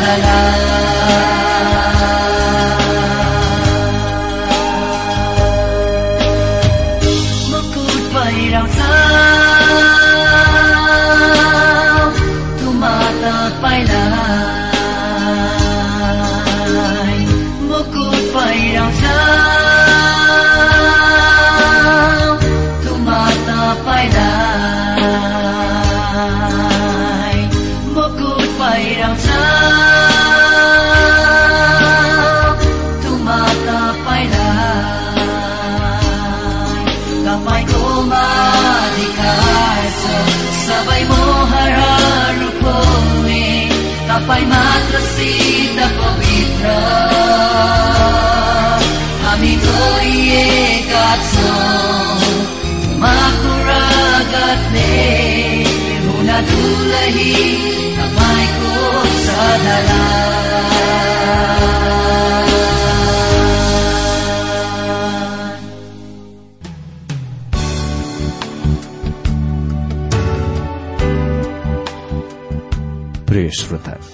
la la la. सिद्ध पवित्र। हामी धोइएका छौँ। उहाँको रगतले हुन दुलही श्रोता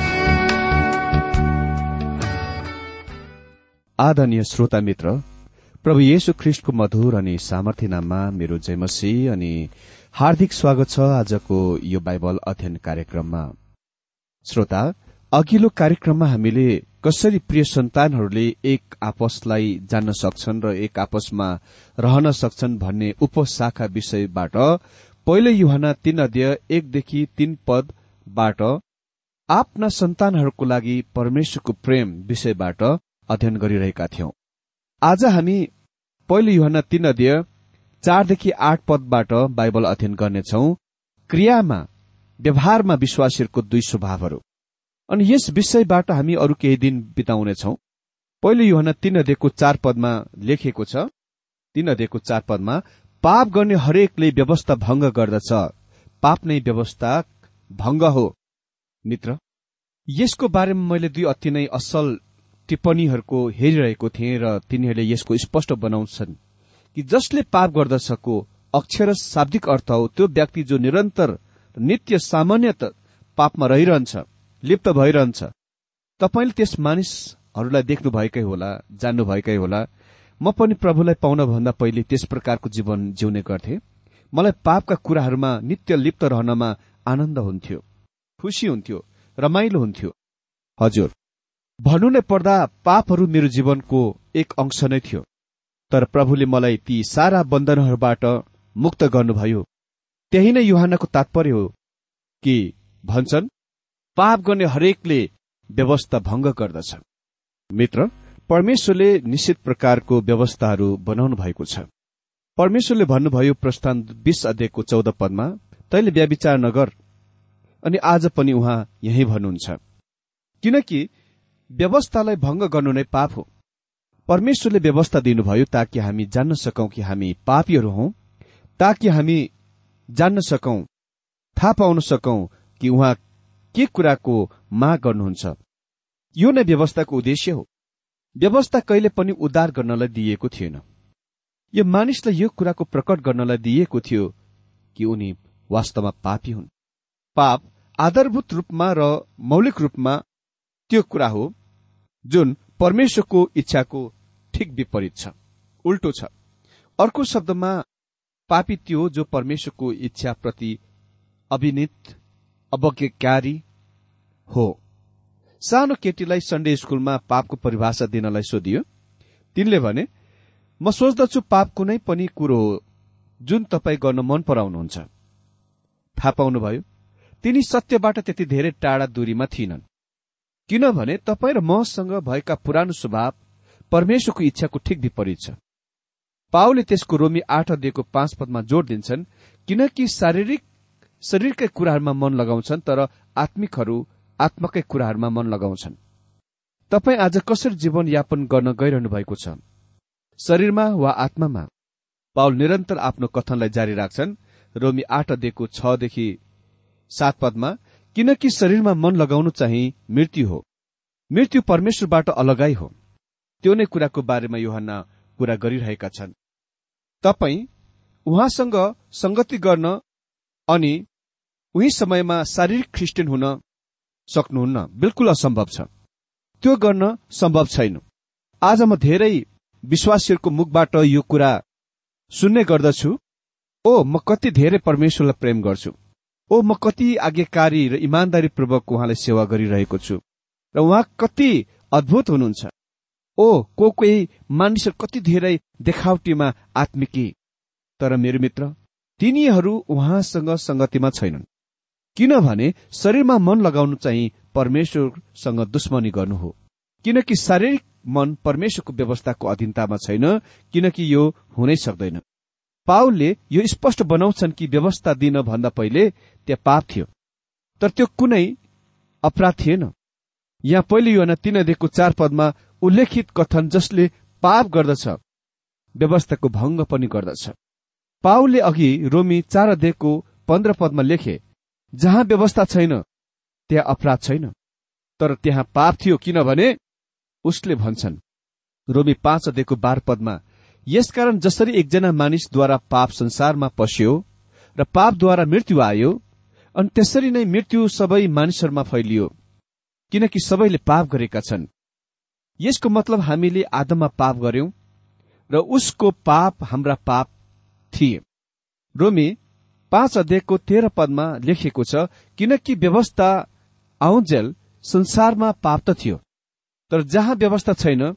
आदरणीय श्रोता मित्र प्रभु येशु ख्रिष्टको मधुर अनि सामर्थ्य नाममा मेरो जयमसी अनि हार्दिक स्वागत छ आजको यो बाइबल अध्ययन कार्यक्रममा। श्रोता अघिल्लो कार्यक्रममा हामीले कसरी प्रिय सन्तानहरूले एक आपसलाई जान्न सक्छन् र एक आपसमा रहन सक्छन् भन्ने उपशाखा विषयबाट पहिलो युहान तीन अध्यय एकदेखि तीन पदबाट आफ्ना सन्तानहरूको लागि परमेश्वरको प्रेम विषयबाट अध्ययन गरिरहेका थियौं। आज हामी पहिलो युहान तीन अध्यय चारदेखि आठ पदबाट बाइबल अध्ययन गर्नेछौ क्रियामा व्यवहारमा विश्वासीहरूको दुई स्वभावहरू। अनि यस विषयबाट हामी अरू केही दिन बिताउनेछौ। पहिलो युहना तीन अध्ययको चार पदमा लेखिएको छ तीन अध्ययको चार पदमा पाप गर्ने हरेकले व्यवस्था भंग गर्दछ। पाप नै व्यवस्था भंग हो। मित्र यसको बारेमा मैले दुई अति नै असल टिप्पणीहरूको हेरिरहेको थिएँ र तिनीहरूले यसको स्पष्ट बनाउँछन् कि जसले पाप गर्दछको अक्षर शाब्दिक अर्थ हो त्यो व्यक्ति जो निरन्तर नित्य सामान्यत पापमा रहिरहन्छ लिप्त भइरहन्छ। तपाईँले त्यस मानिसहरूलाई देख्नु भएकै होला जान्नु भएकै होला। म पनि प्रभुलाई पाउन भन्दा पहिले त्यस प्रकारको जीवन जिउने गर्थे। मलाई पापका कुराहरूमा नित्य लिप्त रहनमा आनन्द हुन्थ्यो खुसी हुन्थ्यो रमाइलो हुन्थ्यो। हजुर। भन्नु नै पर्दा पापहरू मेरो जीवनको एक अंश नै थियो। तर प्रभुले मलाई ती सारा बन्धनहरूबाट मुक्त गर्नुभयो। त्यही नै युहानको तात्पर्य हो कि भन्छन् पाप गर्ने हरेकले व्यवस्था भंग गर्दछ। मित्र परमेश्वरले निश्चित प्रकारको व्यवस्थाहरू बनाउनु भएको छ। परमेश्वरले भन्नुभयो प्रस्थान बीस अध्ययको चौध पदमा तैले व्याविचार नगर। अनि आज पनि उहाँ यही भन्नुहुन्छ। किनकि व्यवस्थालाई भंग गर्नु नै पाप हो। परमेश्वरले व्यवस्था दिनुभयो ताकि हामी जान्न सकौं कि हामी पापीहरू हौ ताकि हामी जान्न सकौं थाहा पाउन सकौं कि उहाँ के कुराको माग गर्नुहुन्छ। यो नै व्यवस्थाको उद्देश्य हो। व्यवस्था कहिले पनि उद्धार गर्नलाई दिइएको थिएन। यो मानिसलाई यो कुराको प्रकट गर्नलाई दिइएको थियो कि उनी वास्तवमा पापी हुन्। पाप आधारभूत रूपमा र मौलिक रूपमा त्यो कुरा हो जुन परमेश्वरको इच्छाको ठिक विपरीत छ उल्टो छ। अर्को शब्दमा पापी त्यो जो परमेश्वरको इच्छाप्रति अभिनित अवज्ञकारी हो। सानो केटीलाई सन्डे स्कूलमा पापको परिभाषा दिनलाई सोधियो। तिनले भने म सोच्दछु पाप कुनै पनि कुरो हो जुन तपाईँ गर्न मन पराउनुहुन्छ। थाहा पाउनुभयो तिनी सत्यबाट त्यति धेरै टाढा दूरीमा थिइनन्। किनभने तपाईँ र मसँग भएका पुरानो स्वभाव परमेश्वरको इच्छाको ठिक विपरीत छ। पाओले त्यसको रोमी आठ अध्ययको पाँच पदमा जोड दिन्छन् किनकि शारीरिक शरीरकै कुराहरूमा मन लगाउँछन् तर आत्मिकहरू आत्माकै कुराहरूमा मन लगाउँछन्। तपाईँ आज कसरी जीवन यापन गर्न गइरहनु भएको छ? शरीरमा वा आत्मामा? पाउल निरन्तर आफ्नो कथनलाई जारी राख्छन्। रोमी आठ अध्ययको छदेखि सात पदमा किनकि शरीरमा मन लगाउनु चाहिँ मृत्यु हो। मृत्यु परमेश्वरबाट अलगाई हो। त्यो नै कुराको बारेमा योहन्ना कुरा गरिरहेका छन्। तपाईँ उहाँसँग संगति गर्न अनि उही समयमा शारीरिक ख्रिस्टियन हुन सक्नुहुन्न। बिल्कुल असम्भव छ। त्यो गर्न सम्भव छैन। आज म धेरै विश्वासीहरूको मुखबाट यो कुरा सुन्ने गर्दछु। ओ म कति धेरै परमेश्वरलाई प्रेम गर्छु। ओ म कति आज्ञाकारी र इमान्दारीपूर्वक उहाँलाई सेवा गरिरहेको छु र उहाँ कति अद्भुत हुनुहुन्छ। ओ को कोही मानिसहरू कति धेरै देखावटीमा आत्मिकी। तर मेरो मित्र तिनीहरू उहाँसँग संगतिमा छैनन्। किनभने शरीरमा मन लगाउनु चाहिँ परमेश्वरसँग दुश्मनी गर्नु हो। किनकि शारीरिक मन परमेश्वरको व्यवस्थाको अधीनतामा छैन किनकि यो हुनै सक्दैन। पाउलले यो स्पष्ट बनाउँछन् कि व्यवस्था दिन भन्दा पहिले त्यहाँ पाप थियो। तर त्यो कुनै अपराध थिएन। यहाँ पहिले यो तीन अध्ययको चार पदमा उल्लेखित कथन जसले पाप गर्दछ व्यवस्थाको भंग पनि गर्दछ। पाउलले अघि रोमी चार अध्ययको पन्ध्र पदमा लेखे जहाँ व्यवस्था छैन त्यहाँ अपराध छैन। तर त्यहाँ पाप थियो किनभने उसले भन्छन्। रोमी पाँच अध्ययको बार पदमा यसकारण जसरी एकजना मानिसद्वारा पाप संसारमा पस्यो र पापद्वारा मृत्यु आयो अनि त्यसरी नै मृत्यु सबै मानिसहरूमा फैलियो किनकि सबैले पाप गरेका छन्। यसको मतलब हामीले आदममा पाप गर्यौं र उसको पाप हाम्रा पाप थिए। रोमी पाँच अध्ययको तेह्र पदमा लेखिएको छ किनकि व्यवस्था आउँजेल संसारमा पाप त थियो तर जहाँ व्यवस्था छैन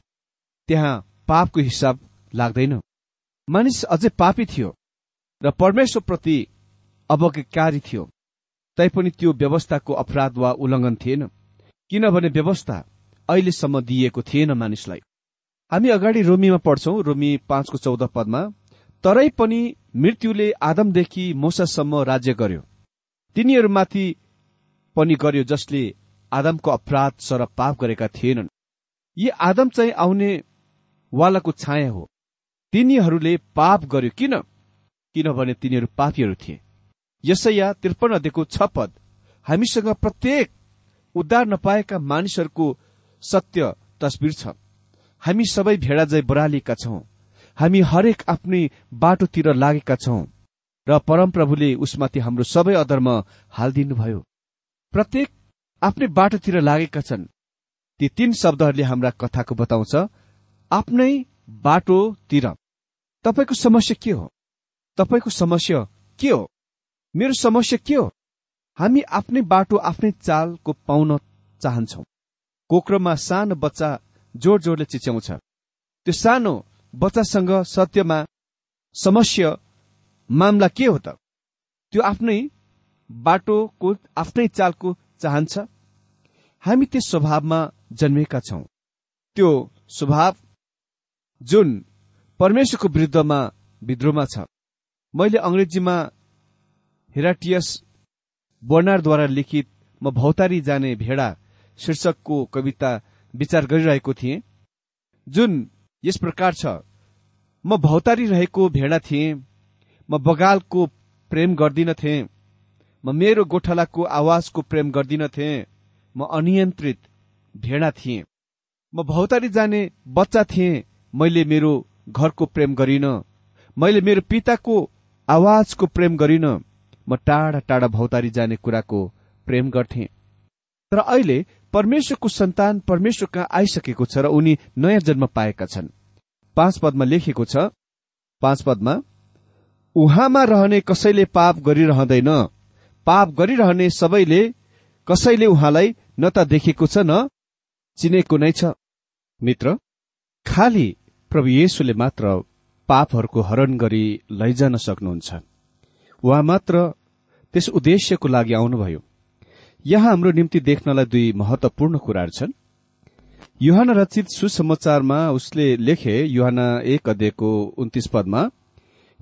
त्यहाँ पापको हिसाब लाग्दैन। मानिस अझै पापी थियो र परमेश्वरप्रति अवज्ञकारी थियो तैपनि त्यो व्यवस्थाको अपराध वा उल्लङ्घन थिएन किनभने व्यवस्था अहिलेसम्म दिइएको थिएन मानिसलाई। हामी अगाडि रोमीमा पढ्छौं रोमी पाँचको चौध पदमा तरै पनि मृत्युले आदमदेखि मोसासम्म राज्य गर्यो। तिनीहरूमाथि पनि गर्यो जसले आदमको अपराध सर पाप गरेका थिएनन्। यी आदम चाहिँ आउने वालाको छाया हो। तिनीहरूले पाप गर्यो किन? किनभने तिनीहरू पापीहरू थिए। यसैया त्रिपन्न अध्ययको छ पद। हामीसँग प्रत्येक उद्धार नपाएका मानिसहरूको सत्य तस्विर छ। हामी सबै भेडा जै बरालिएका छौं। हामी हरेक आफ्नै बाटोतिर लागेका छौं। र परमप्रभुले उसमाथि हाम्रो सबै अधर्म हालिदिनुभयो। प्रत्येक आफ्नै बाटोतिर लागेका छन्। ती तीन शब्दहरूले हाम्रा कथाको बताउँछ आफ्नै बाटोतिर। तपाईँको समस्या के हो? तपाईँको समस्या के हो? मेरो समस्या के हो? हामी आफ्नै बाटो आफ्नै चालको पाउन चाहन्छौ। कोक्रोमा सानो बच्चा जोड जोडले चिच्याउँछ। त्यो सानो बच्चासँग सत्यमा समस्या मामला के हो त? त्यो आफ्नै बाटोको आफ्नै चालको चाहन्छ? हामी त्यो स्वभावमा जन्मेका छौं। त्यो स्वभाव जुन परमेश्वरको विरुद्धमा विद्रोहमा छ। मैले अंग्रेजीमा हेराटियस बर्नारद्वारा लिखित म भौतारी जाने भेडा शीर्षकको कविता विचार गरिरहेको थिएँ। जुन यस प्रकार छ। म भौतारी रहेको भेडा थिएँ। म बगालको प्रेम गर्दिनथे म मेरो गोठालाको आवाजको प्रेम गर्दिनथे म अनियन्त्रित भेडा थिएँ। म भौतारी जाने बच्चा थिएँ। मैले मेरो घरको प्रेम गरिन। मैले मेरो पिताको आवाजको प्रेम गरिन। म टाढा टाढा भौतारी जाने कुराको प्रेम गर्थे। तर अहिले परमेश्वरको सन्तान परमेश्वर कहाँ आइसकेको छ र उनी नयाँ जन्म पाएका छन्। पाँच पदमा लेखेको छ पाँच पदमा उहाँमा रहने कसैले पाप गरिरहँदैन। पाप गरिरहने सबैले कसैले उहाँलाई न त देखेको छ न चिनेको नै छ। मित्र खाली प्रभु येशुले मात्र पापहरूको हरण गरी लैजान सक्नुहुन्छ। उहाँ मात्र त्यस उद्देश्यको लागि आउनुभयो। यहाँ हाम्रो निम्ति देख्नलाई दुई महत्वपूर्ण कुराहरू छन्। युहान रचित सुसमाचारमा उसले लेखे युहाना एक अध्ययको उन्तिस पदमा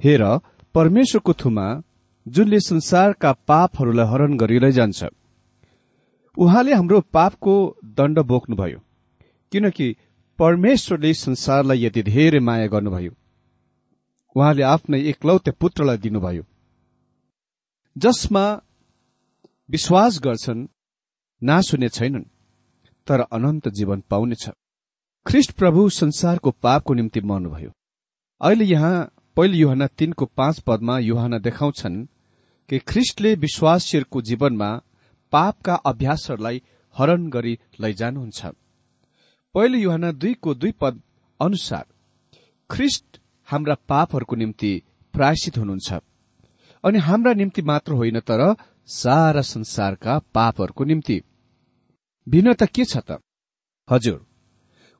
हेर परमेश्वरको थुमा जुनले संसारका पापहरूलाई हरण गरी लैजान्छ। उहाँले हाम्रो पापको दण्ड बोक्नुभयो। किनकि परमेश्वरले संसारलाई यति धेरै माया गर्नुभयो। उहाँले आफ्नै एकलौते पुत्रलाई दिनुभयो। जसमा विश्वास गर्छन् नाश हुने छैनन् तर अनन्त जीवन पाउनेछ ख्रिष्ट प्रभु संसारको पापको निम्ति मर्नुभयो। अहिले यहाँ पहिलो युहान तीनको पाँच पदमा युहान देखाउँछन् कि ख्रिष्टले विश्वासीहरूको जीवनमा पापका अभ्यासहरूलाई हरण गरी लैजानुहुन्छ। पहिलो युहान दुईको दुई पद अनुसार ख्रिष्ट हाम्रा पापहरूको निम्ति प्रायश्चित हुनुहुन्छ। अनि हाम्रा निम्ति मात्र होइन तर सारा संसारका पापहरूको निम्ति। भिन्नता के छ त? हजुर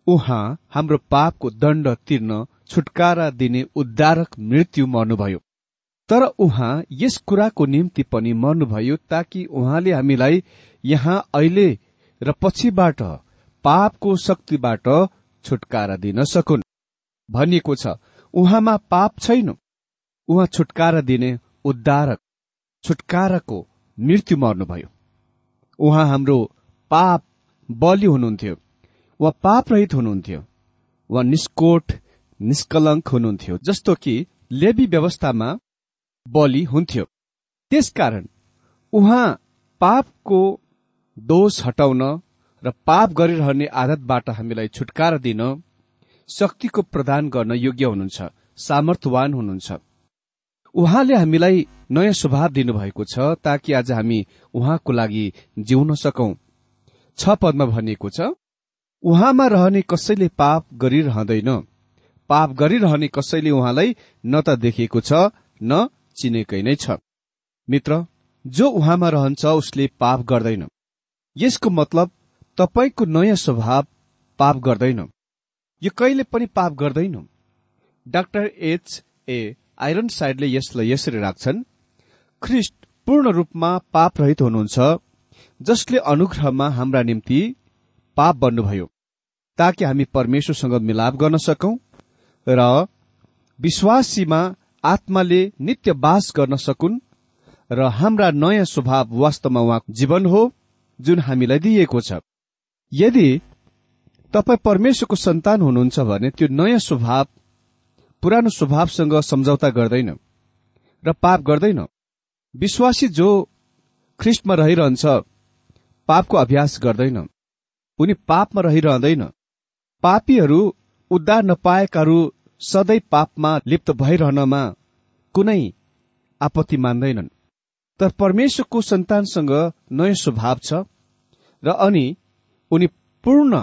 उहाँ हाम्रो पापको दण्ड तिर्न छुटकारा दिने उद्धारक मृत्यु मर्नुभयो। तर उहाँ यस कुराको निम्ति पनि मर्नुभयो ताकि उहाँले हामीलाई यहाँ अहिले र पछिबाट पापको शक्तिबाट छुटकारा दिन सकुन्। भनिएको छ उहाँमा पाप छैन। उहाँ छुटकारा दिने उद्धारक छुटकाराको मृत्यु मर्नुभयो। उहाँ हाम्रो पाप बलि हुनुहुन्थ्यो वा पाप रहित हुनुहुन्थ्यो वा निष्कोट निष्कलङ्क हुनुहुन्थ्यो जस्तो कि लेबी व्यवस्थामा बलि हुन्थ्यो। त्यसकारण उहाँ पापको दोष हटाउन र पाप गरिरहने आदतबाट हामीलाई छुटकारा दिन शक्तिको प्रदान गर्न योग्य हुनुहुन्छ सामर्थ्यवान हुनुहुन्छ। उहाँले हामीलाई नयाँ स्वभाव दिनुभएको छ ताकि आज हामी उहाँको लागि जिउन सकौं। छ पदमा भनिएको छ उहाँमा रहने कसैले पाप गरिरहँदैन। पाप गरिरहने कसैले उहाँलाई न त देखेको छ न चिनेकै नै छ। मित्र जो उहाँमा रहन्छ उसले पाप गर्दैन। यसको मतलब तपाईँको नयाँ स्वभाव पाप गर्दैनौ। यो कहिले पनि पाप गर्दैनौ। डाक्टर एच ए आइरन साइडले यसलाई यसरी राख्छन् ख्रिस्ट पूर्ण रूपमा पाप रहित हुनुहुन्छ जसले अनुग्रहमा हाम्रा निम्ति पाप बन्नुभयो ताकि हामी परमेश्वरसँग मिलाप गर्न सकौं र विश्वासीमा आत्माले नित्य बास गर्न सकुन् र हाम्रा नयाँ स्वभाव वास्तवमा उहाँको जीवन हो जुन हामीलाई दिइएको छ। यदि तपाईँ परमेश्वरको सन्तान हुनुहुन्छ भने त्यो नयाँ स्वभाव पुरानो स्वभावसँग सम्झौता गर्दैन र पाप गर्दैन। विश्वासी जो ख्रिस्टमा रहिरहन्छ पापको अभ्यास गर्दैन। उनी पापमा रहिरहँदैन। पापीहरू उद्धार नपाएकाहरू सधैँ पापमा लिप्त भइरहनमा कुनै आपत्ति मान्दैनन्। तर परमेश्वरको सन्तानसँग नयाँ स्वभाव छ र अनि उनी पूर्ण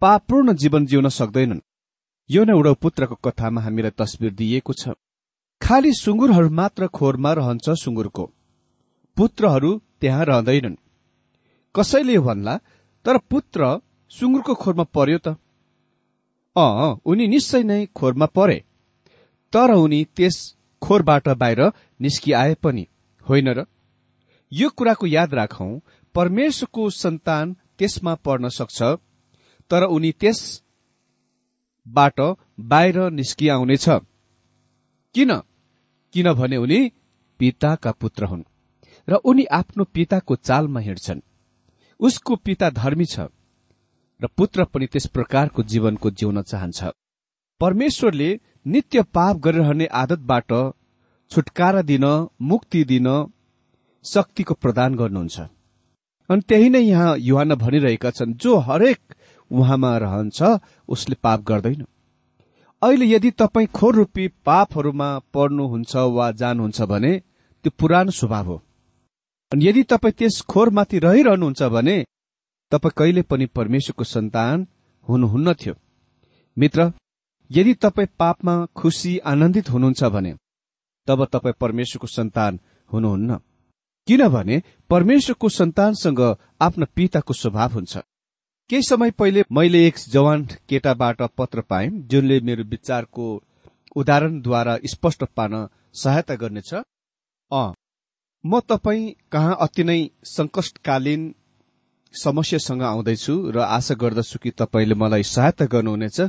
पापूर्ण जीवन जिउन सक्दैनन्। यो नै उडौ पुत्रको कथामा हामीलाई तस्विर दिइएको छ। खालि सुँगुरहरू मात्र खोरमा रहन्छ सुँगुरको। पुत्रहरू त्यहाँ रहँदैनन्। कसैले भन्ला तर पुत्र सुँगुरको खोरमा पर्यो त? अँ उनी निश्चय नै खोरमा परे। तर उनी त्यस खोरबाट बाहिर निस्किआए पनि। होइन र? यो कुराको याद राखौं परमेश्वरको सन्तान त्यसमा पर्न सक्छ। तर उनी त्यसबाट बाहिर निस्किआउनेछ। किन? किनभने उनी पिताका पुत्र हुन् र उनी आफ्नो पिताको चालमा हिँड्छन्। उसको पिता धर्मी छ र पुत्र पनि त्यस प्रकारको जीवनको जिउन चाहन्छ। परमेश्वरले नित्य पाप गरिरहने आदतबाट छुटकारा दिन मुक्ति दिन शक्तिको प्रदान गर्नुहुन्छ। अनि त्यही नै यहाँ युहान भनिरहेका छन् जो हरेक उहाँमा रहन्छ उसले पाप गर्दैन। अहिले यदि तपाईँ खोर रूपी पापहरूमा पर्नुहुन्छ वा जानुहुन्छ भने त्यो पुरानो स्वभाव हो। अनि यदि तपाईँ त्यस खोरमाथि रहिरहनुहुन्छ भने तपाईँ कहिले पनि परमेश्वरको सन्तान हुनुहुन्न थियो। मित्र यदि तपाईँ पापमा खुसी आनन्दित हुनुहुन्छ भने तब तपाईँ परमेश्वरको सन्तान हुनुहुन्न। किनभने परमेश्वरको सन्तानसँग आफ्नो पिताको स्वभाव हुन्छ। केही समय पहिले मैले एक जवान केटाबाट पत्र पाएँ जुनले मेरो विचारको उदाहरणद्वारा स्पष्ट पार्न सहायता गर्नेछ। अ म तपाईँ कहाँ अति नै संकटकालीन समस्यासँग आउँदैछु र आशा गर्दछु कि तपाईँले मलाई सहायता गर्नुहुनेछ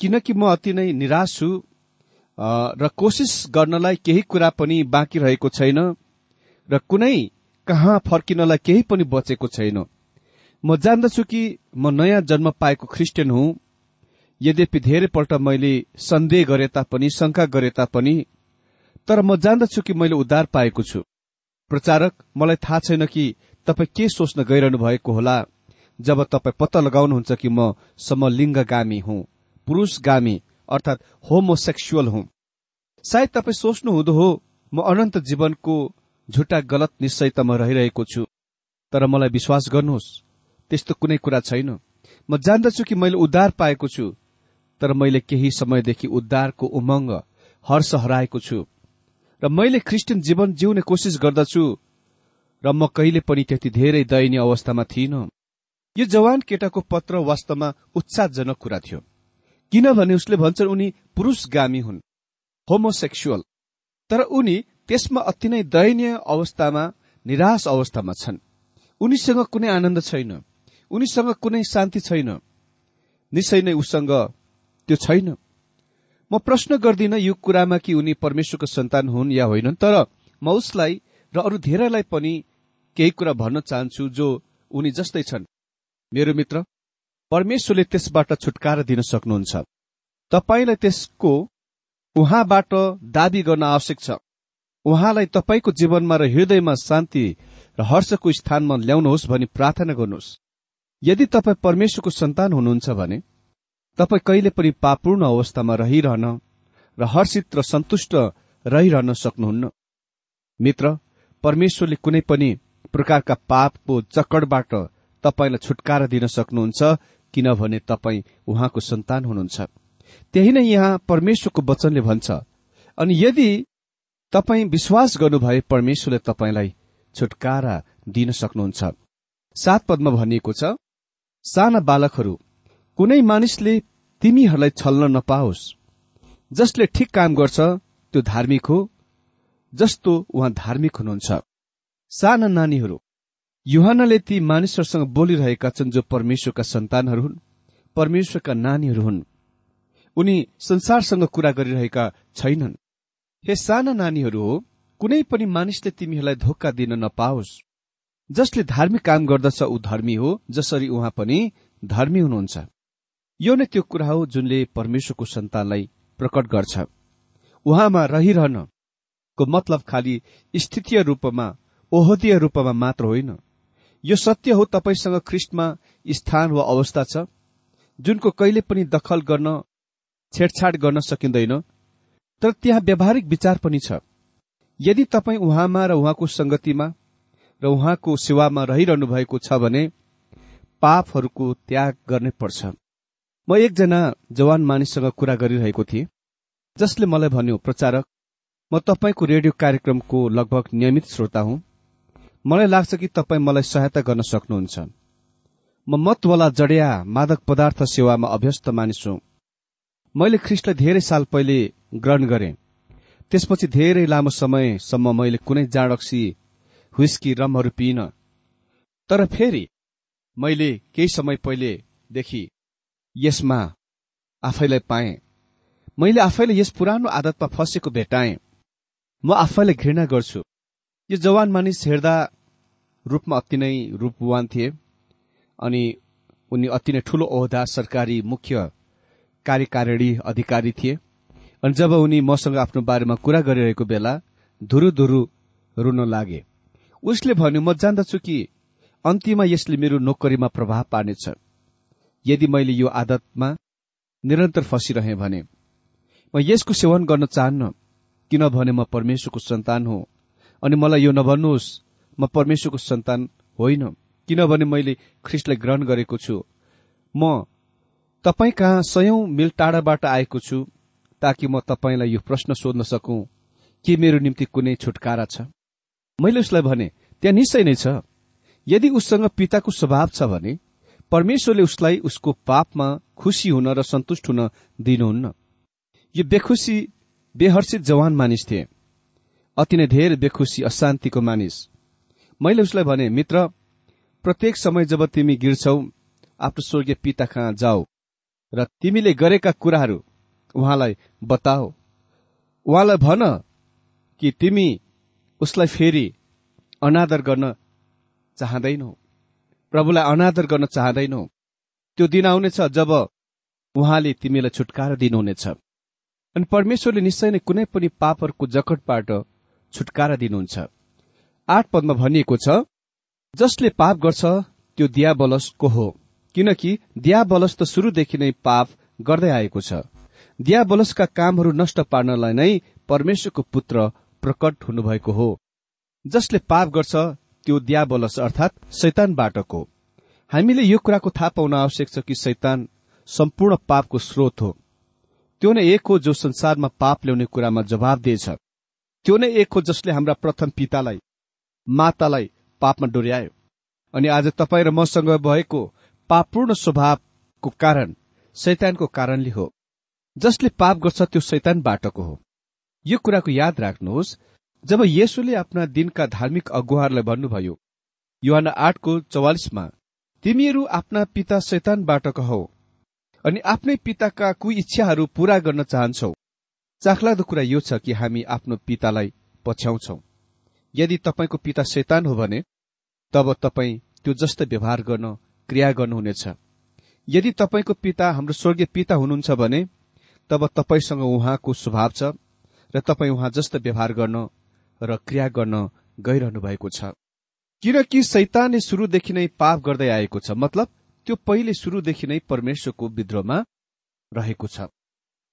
किनकि म अति नै निराश छु। र कोसिस गर्नलाई केही कुरा पनि बाँकी रहेको छैन। र कुनै कहाँ फर्किनलाई केही पनि बचेको छैन। म जान्दछु कि म नयाँ जन्म पाएको क्रिस्चियन हुँ। यद्यपि धेरैपल्ट मैले सन्देह गरे तापनि शंका गरे तापनि तर म जान्दछु कि मैले उद्धार पाएको छु। प्रचारक मलाई थाहा छैन कि तपाईँ के सोच्न गइरहनु भएको होला जब तपाईँ पत्ता लगाउनुहुन्छ कि म समलिङ्गगामी हुँ पुरूषगामी अर्थात होमोसेक्सुअल हुँ। सायद तपाईँ सोच्नु हुँदो हो म अनन्त जीवनको झुटा गलत निश्चयतामा रहिरहेको छु। तर मलाई विश्वास गर्नुहोस् त्यस्तो कुनै कुरा छैन। म जान्दछु कि मैले उद्धार पाएको छु तर मैले केही समयदेखि उद्धारको उमङ्ग हर्ष हराएको छु। र मैले क्रिस्चियन जीवन जिउने कोसिस गर्दछु र म कहिले पनि त्यति धेरै दयनीय अवस्थामा थिइनँ। यो जवान केटाको पत्र वास्तवमा उत्साहजनक कुरा थियो। किनभने उसले भन्छन् उनी पुरूषगामी हुन् होमोसेक्सुअल। तर उनी त्यसमा अति नै दयनीय अवस्थामा निराश अवस्थामा छन्। उनीसँग कुनै आनन्द छैन। उनीसँग कुनै शान्ति छैन। निश्चय नै उसँग त्यो छैन। म प्रश्न गर्दिन यो कुरामा कि उनी परमेश्वरको सन्तान हुन् या होइनन् तर म उसलाई र अरू धेरैलाई पनि केही कुरा भन्न चाहन्छु जो उनी जस्तै छन्। मेरो मित्र परमेश्वरले त्यसबाट छुटकारा दिन सक्नुहुन्छ। तपाईँलाई त्यसको उहाँबाट दावी गर्न आवश्यक छ। उहाँलाई तपाईँको जीवनमा र हृदयमा शान्ति र हर्षको स्थानमा ल्याउनुहोस् भनी प्रार्थना गर्नुहोस्। यदि तपाईँ परमेश्वरको सन्तान हुनुहुन्छ भने तपाईँ कहिले पनि पापूर्ण अवस्थामा रहिरहन र हर्षित र सन्तुष्ट रहिरहन सक्नुहुन्न। मित्र परमेश्वरले कुनै पनि प्रकारका पापको चक्करबाट तपाईँलाई छुटकारा दिन सक्नुहुन्छ किनभने तपाईँ उहाँको सन्तान हुनुहुन्छ। त्यही नै यहाँ परमेश्वरको वचनले भन्छ। अनि यदि तपाईँ विश्वास गर्नुभए परमेश्वरले तपाईँलाई छुटकारा दिन सक्नुहुन्छ। सात पदमा भनिएको छ साना बालकहरू कुनै मानिसले तिमीहरूलाई छल्न नपाओस्। जसले ठिक काम गर्छ त्यो धार्मिक हो। जस्तो उहाँ धार्मिक हुनुहुन्छ। साना नानीहरू युहानले ती मानिसहरूसँग बोलिरहेका छन् जो परमेश्वरका सन्तानहरू हुन् परमेश्वरका नानीहरू हुन्। उनी संसारसँग कुरा गरिरहेका छैनन्। हे साना नानीहरू हो कुनै पनि मानिसले तिमीहरूलाई धोका दिन नपाओस्। जसले धार्मिक काम गर्दछ ऊ धर्मी हो जसरी उहाँ पनि धर्मी हुनुहुन्छ। यो नै त्यो कुरा हो जुनले परमेश्वरको सन्तानलाई प्रकट गर्छ। उहाँमा रहिरहनको मतलब खालि स्थितीय रूपमा ओहदीय रूपमा मात्र होइन। यो सत्य हो तपाईँसँग ख्रिस्टमा स्थान वा अवस्था छ जुनको कहिले पनि दखल गर्न छेडछाड गर्न सकिँदैन। तर त्यहाँ व्यावहारिक विचार पनि छ। यदि तपाईँ उहाँमा र उहाँको संगतिमा र उहाँको सेवामा रहिरहनु भएको छ भने पापहरूको त्याग गर्नै पर्छ। म एकजना जवान मानिससँग कुरा गरिरहेको थिएँ जसले मलाई भन्यो प्रचारक म तपाईँको रेडियो कार्यक्रमको लगभग नियमित श्रोता हुँ। मलाई लाग्छ कि तपाईँ मलाई सहायता गर्न सक्नुहुन्छ। म मतवाला जडिया मादक पदार्थ सेवामा अभ्यस्त मानिस हुँ। मैले ख्रिस्टलाई धेरै साल पहिले ग्रहण गरे। त्यसपछि धेरै लामो समयसम्म मैले कुनै जाँडक्सी हुस्की रमहरू पिइन। तर फेरि मैले केही समय पहिलेदेखि यसमा आफैलाई पाएँ। मैले आफैले यस पुरानो आदतमा फँसेको भेटाएँ। म आफैलाई घृणा गर्छु। यो जवान मानिस हेर्दा रूपमा अति नै रूपवान थिए। अनि उनी अति नै ठूलो ओहदा सरकारी मुख्य कार्यकारिणी अधिकारी थिए। अनि जब उनी मसँग आफ्नो बारेमा कुरा गरिरहेको बेला धुरु धुरु रुन लागे। उसले भन्यो म जान्दछु कि? अन्त्यमा यसले मेरो नोकरीमा प्रभाव पार्नेछ। यदि मैले यो आदतमा निरन्तर फसिरहे भने म यसको सेवन गर्न चाहन्न किनभने म परमेश्वरको सन्तान हो। अनि मलाई यो नभन्नुहोस् म परमेश्वरको सन्तान होइन। किनभने मैले ख्रिस्टलाई ग्रहण गरेको छु। म तपाईँ कहाँ सयौं मिल टाढाबाट आएको छु ताकि म तपाईँलाई यो प्रश्न सोध्न सकौं के मेरो निम्ति कुनै छुटकारा छ? मैले उसलाई भने त्यहाँ निश्चय नै छ। यदि उससँग पिताको स्वभाव छ भने परमेश्वरले उसलाई उसको पापमा खुसी हुन र सन्तुष्ट हुन दिनुहुन्न। यो बेखुसी बेहर्षित जवान मानिस थिए। अति नै धेरै बेखुसी अशान्तिको मानिस। मैले उसलाई भने मित्र प्रत्येक समय जब तिमी गिर्छौ आफ्नो स्वर्गीय पिता कहाँ जाऊ? र तिमीले गरेका कुराहरू उहाँलाई बताओ। उहाँलाई भन कि तिमी उसलाई फेरि अनादर गर्न चाहँदैनौ। प्रभुलाई अनादर गर्न चाहँदैनौ। त्यो दिन आउनेछ जब उहाँले तिमीलाई छुटकारा दिनुहुनेछ। अनि परमेश्वरले निश्चय नै कुनै पनि पापहरूको जकटबाट छुटकारा दिनुहुन्छ। आठ पदमा भनिएको छ जसले पाप गर्छ त्यो दियाबलसको हो। किनकि दियाबलस त शुरूदेखि नै पाप गर्दै आएको छ। दियाबलसका कामहरू नष्ट पार्नलाई नै परमेश्वरको पुत्र प्रकट हुनुभएको हो। जसले पाप गर्छ त्यो दियाबलस अर्थात शैतानबाटको। हामीले यो कुराको थाहा पाउन आवश्यक छ कि शैतान सम्पूर्ण पापको स्रोत हो। त्यो नै एक हो जो संसारमा पाप ल्याउने कुरामा जवाब दिएछ। त्यो नै एक हो जसले हाम्रा प्रथम पितालाई मातालाई पापमा डोर्यायो। अनि आज तपाईँ र मसँग भएको पापपूर्ण स्वभावको कारण शैतानको कारणले हो। जसले पाप गर्छ त्यो शैतानबाटको हो। यो कुराको याद राख्नुहोस् जब येसुले आफ्ना दिनका धार्मिक अगुवाहरूलाई भन्नुभयो युहान आठको चौवालिसमा तिमीहरू आफ्ना पिता शैतानबाटको हौ अनि आफ्नै पिताका कुई इच्छाहरू पूरा गर्न चाहन्छौ। चाखलाग्दो कुरा यो छ कि हामी आफ्नो पितालाई पछ्याउँछौ। यदि तपाईँको पिता शैतान हो भने तब तपाईँ त्यो जस्तै व्यवहार गर्न क्रिया गर्नुहुनेछ। यदि तपाईँको पिता हाम्रो स्वर्गीय पिता हुनुहुन्छ भने तब तपाईँसँग उहाँको स्वभाव छ र तपाईँ उहाँ जस्तो व्यवहार गर्न र क्रिया गर्न गइरहनु भएको छ। किनकि सैतानले शुरूदेखि नै पाप गर्दै आएको छ मतलब त्यो पहिले शुरूदेखि नै परमेश्वरको विद्रोहमा रहेको छ।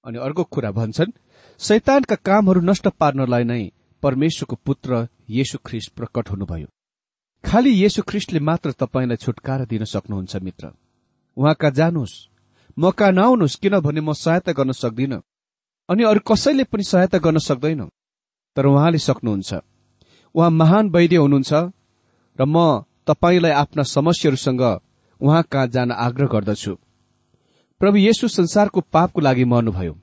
अनि अर्को कुरा भन्छन् शैतानका कामहरू नष्ट पार्नलाई नै परमेश्वरको पुत्र येशु ख्रिस्ट प्रकट हुनुभयो। खालि येशु ख्रिस्टले मात्र तपाईँलाई छुटकारा दिन सक्नुहुन्छ मित्र। उहाँ कहाँ जानुहोस्। म कहाँ नआउनुहोस् किनभने म सहायता गर्न सक्दिन। अनि अरू कसैले पनि सहायता गर्न सक्दैन। तर उहाँले सक्नुहुन्छ। उहाँ महान वैद्य हुनुहुन्छ र म तपाईँलाई आफ्ना समस्याहरूसँग उहाँ कहाँ जान आग्रह गर्दछु। प्रभु येशु संसारको पापको लागि मर्नुभयो।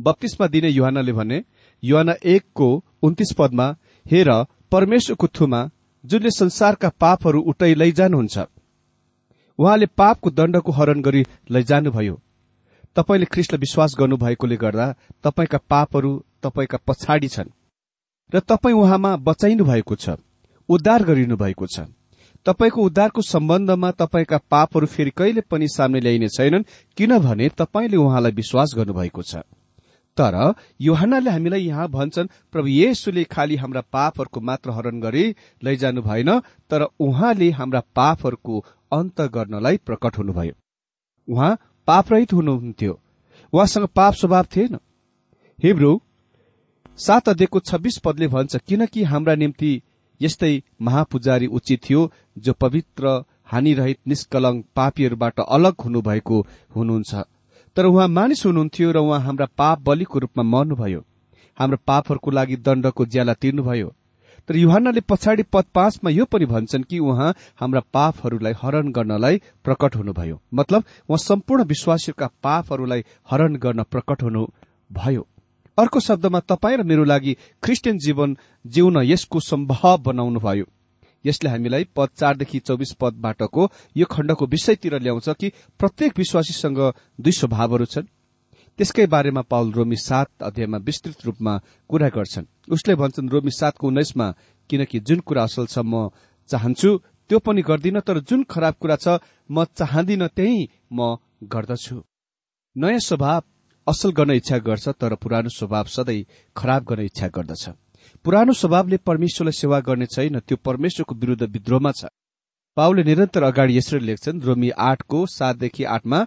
बत्तीसमा दिने युहानले भने युहान एकको उन्तिस पदमा हेर परमेश्वरको थुमा जुनले संसारका पापहरू उठै लैजानुहुन्छ। उहाँले पापको दण्डको हरण गरी लैजानुभयो। तपाईँले ख्रिस्टलाई विश्वास गर्नुभएकोले गर्दा तपाईँका पापहरू तपाईँका पछाडि छन्। र तपाईँ उहाँमा बचाइनु भएको छ उद्धार गरिनु भएको छ। तपाईँको उद्धारको सम्बन्धमा तपाईँका पापहरू फेरि कहिले पनि सामने ल्याइने छैनन् किनभने तपाईँले उहाँलाई विश्वास गर्नुभएको छ। तर युहानले हामीलाई यहाँ भन्छन् प्रभु येसुले खालि हाम्रा पापहरूको मात्र हरण गरी लैजानु भएन तर उहाँले हाम्रा पापहरूको अन्त गर्नलाई प्रकट हुनुभयो। उहाँ पापरहित हुनुहुन्थ्यो। उहाँसँग पाप स्वभाव थिएन। हिब्रू सात अध्ययको छब्बीस पदले भन्छ किनकि हाम्रा निम्ति यस्तै महापुजारी उचित थियो जो पवित्र हानिरहित निष्कलङ पापीहरूबाट अलग हुनुभएको हुनुहुन्छ। तर उहाँ मानिस हुनुहुन्थ्यो र उहाँ हाम्रा पाप बलिको रूपमा मर्नुभयो। हाम्रो पापहरूको लागि दण्डको ज्याला तिर्नुभयो। तर युहानले पछाडि पद पाँचमा यो पनि भन्छन् कि उहाँ हाम्रा पापहरूलाई हरण गर्नलाई प्रकट हुनुभयो। मतलब उहाँ सम्पूर्ण विश्वासीहरूका पापहरूलाई हरण गर्न प्रकट हुनु भयो अर्को शब्दमा तपाईँ र मेरो लागि क्रिस्चियन जीवन जिउन यसको सम्भव बनाउनु भयो यसले हामीलाई पद चारदेखि चौबिस पदबाटको यो खण्डको विषयतिर ल्याउँछ कि प्रत्येक विश्वासीसँग दुई स्वभावहरू छन्। त्यसकै बारेमा पाउल रोमी सात अध्यायमा विस्तृत रूपमा कुरा गर्छन्। उसले भन्छन् रोमी सातको उन्नाइसमा किनकि जुन कुरा असल छ म चाहन्छु त्यो पनि गर्दिन तर जुन खराब कुरा छ म चाहदिन त्यही म गर्दछु। नयाँ स्वभाव असल गर्न इच्छा गर्छ तर पुरानो स्वभाव सधैँ खराब गर्न इच्छा गर्दछ। पुरानो स्वभावले परमेश्वरलाई सेवा गर्ने छैन त्यो परमेश्वरको विरूद्ध विद्रोहमा छ। पाउले निरन्तर अगाडि यसरी लेख्छन् रोमी आठको सातदेखि आठमा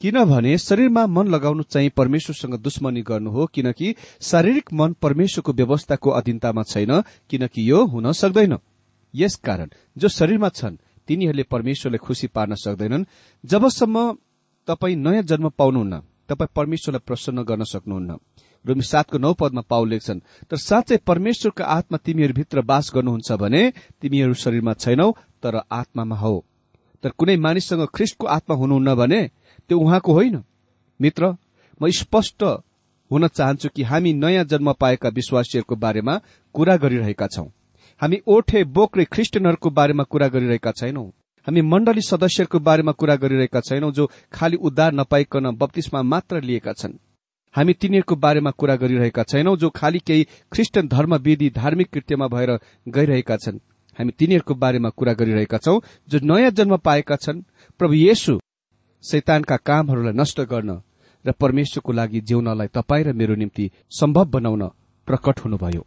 किनभने शरीरमा मन लगाउनु चाहिँ परमेश्वरसँग दुश्मनी गर्नु हो किनकि शारीरिक मन परमेश्वरको व्यवस्थाको अधीनतामा छैन किनकि यो हुन सक्दैन। यसकारण जो शरीरमा छन् तिनीहरूले परमेश्वरलाई खुशी पार्न सक्दैनन्। जबसम्म तपाईँ नयाँ जन्म पाउनुहुन्न तपाईँ परमेश्वरलाई प्रसन्न गर्न सक्नुहुन्न। रोमी सातको नौ पदमा पाउ लेख्छन्। तर साँच्चै परमेश्वरको आत्मा तिमीहरूभित्र बास गर्नुहुन्छ भने तिमीहरू शरीरमा छैनौ तर आत्मामा हौ। तर कुनै मानिससँग ख्रिस्टको आत्मा हुनुहुन्न भने त्यो उहाँको होइन। मित्र म स्पष्ट हुन चाहन्छु कि हामी नयाँ जन्म पाएका विश्वासीहरूको बारेमा कुरा गरिरहेका छौं। हामी ओठे बोक्रे ख्रिस्टियनहरूको बारेमा कुरा गरिरहेका छैनौं। हामी मण्डली सदस्यहरूको बारेमा कुरा गरिरहेका छैनौं जो खालि उद्धार नपाइकन बत्तीसमा मात्र लिएका छन्। हामी तिनीहरूको बारेमा कुरा गरिरहेका छैनौं जो खालि केही ख्रिस्टन धर्मविधि धार्मिक कृत्यमा भएर गइरहेका छन्। हामी तिनीहरूको बारेमा कुरा गरिरहेका छौं जो नयाँ जन्म पाएका छन्। प्रभु येशु शैतानका कामहरूलाई नष्ट गर्न र परमेश्वरको लागि जिउनलाई तपाईँ र मेरो निम्ति सम्भव बनाउन प्रकट हुनुभयो।